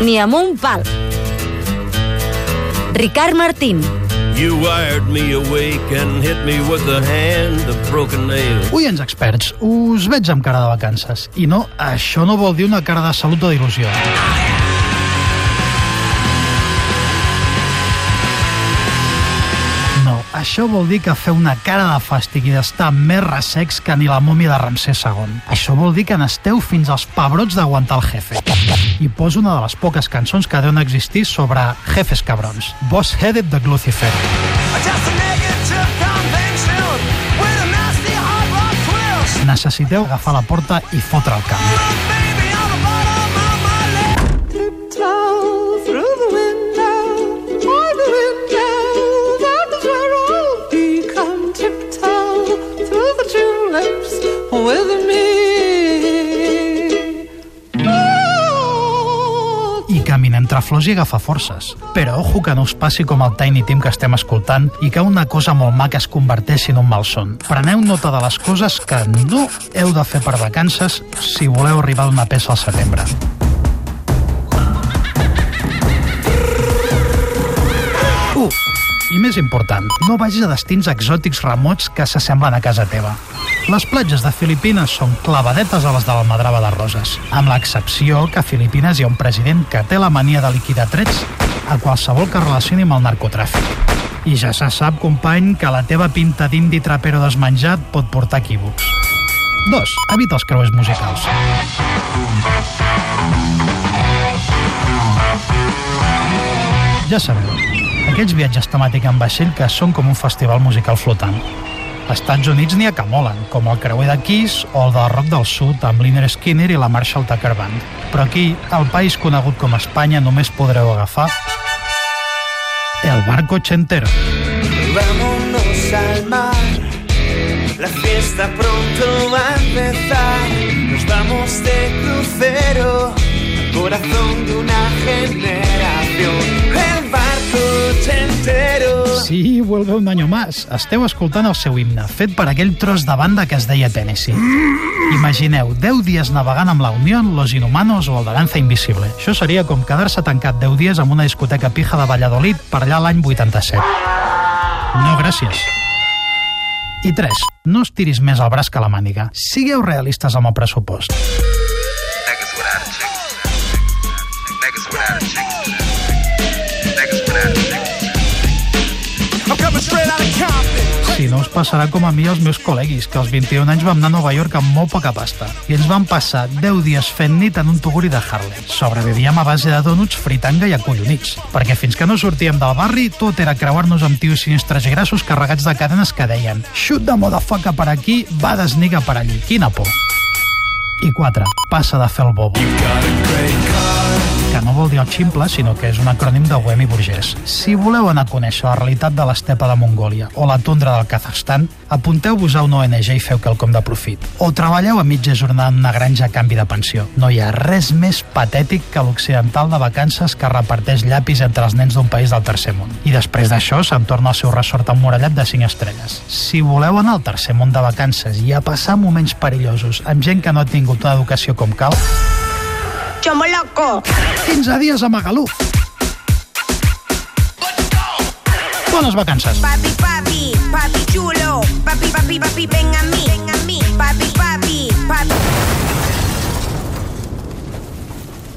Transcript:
ni amb un pal. Ricard Martín. You wired me awake and hit me with the hand of broken nails. Oients experts, us veig amb cara de vacances. I no, això no vol dir una cara de salut o d'il·lusió. No, això vol dir que feu una cara de fàstic i d'estar més ressecs que ni la mòmia de Ramsès II. Això vol dir que n'esteu fins als pebrots d'aguantar el jefe. I poso una de les poques cançons que deuen existir sobre jefes cabrons. Boss Headed de Lucifer. Necessiteu agafar la porta i fotre el camp. Entre flors i agafa forces. Però ojo que no us passi com el Tiny Tim que estem escoltant i que una cosa molt maca es converteixi en un malson. Preneu nota de les coses que no heu de fer per vacances si voleu arribar a una peça al setembre. Uh, i més important, no vagis a destins exòtics remots que s'assemblen a casa teva. Les platges de Filipines són clavadetes a les de l'Almadrava de Roses, amb l'excepció que a Filipines hi ha un president que té la mania de liquidar trets a qualsevol que relacioni amb el narcotràfic. I ja se sap, company, que la teva pinta d'indi trapero desmenjat pot portar equívocs. 2. Evita els creuers musicals. Ja sabeu, aquests viatges temàtic en vaixell que són com un festival musical flotant. Als Estats Units n'hi ha que molen, com el creuer de Kiss o el del Rock del Sud amb Liner Skinner i la Marshall Tucker Band. Però aquí, al país conegut com Espanya, només podreu agafar el barco ochentero. Vámonos al mar. La fiesta pronto va a empezar. Nos vamos de crucero. Corazón de una generación. Vuelve un año más. Esteu escoltant el seu himne, fet per aquell tros de banda que es deia Tennessee. Imagineu 10 dies navegant amb la Unión, Los Inhumanos o el de Danza Invisible. Això seria com quedar-se tancat 10 dies en una discoteca pija de Valladolid per allà l'any 87. No, gràcies. I 3. No es tiris més al braç que la màniga. Sigueu realistes amb el pressupost. Without a no us passarà com a mi els meus col·leguis, que als 21 anys vam anar a Nova York amb molt poca pasta. I ens vam passar 10 dies fent nit en un tuguri de Harlem. Sobrevivíem a base de donuts, fritanga i acollonits. Perquè fins que no sortíem del barri, tot era creuar-nos amb tios sinistres i grassos carregats de cadenes que deien «Shoot de motherfucker per aquí, va desniga per allí». Quina por. I 4. Passa de fer el bobo. Que no vol dir el ximple, sinó que és un acrònim de Bohemi Burgès. Si voleu anar a conèixer la realitat de l'estepa de Mongòlia o la tundra del Kazakhstan, apunteu-vos a una ONG i feu quelcom de profit. O treballeu a mitja jornada en una granja a canvi de pensió. No hi ha res més patètic que l'occidental de vacances que reparteix llapis entre els nens d'un país del tercer món. I després d'això se'n torna al seu ressort emmurallat de 5 estrelles. Si voleu anar al tercer món de vacances i a passar moments perillosos amb gent que no ha tingut una educació com cal, Chomo loco. 15 dies a Magaluf. Bones vacances. Papi, papi, papi chulo. Papi, papi, papi, ven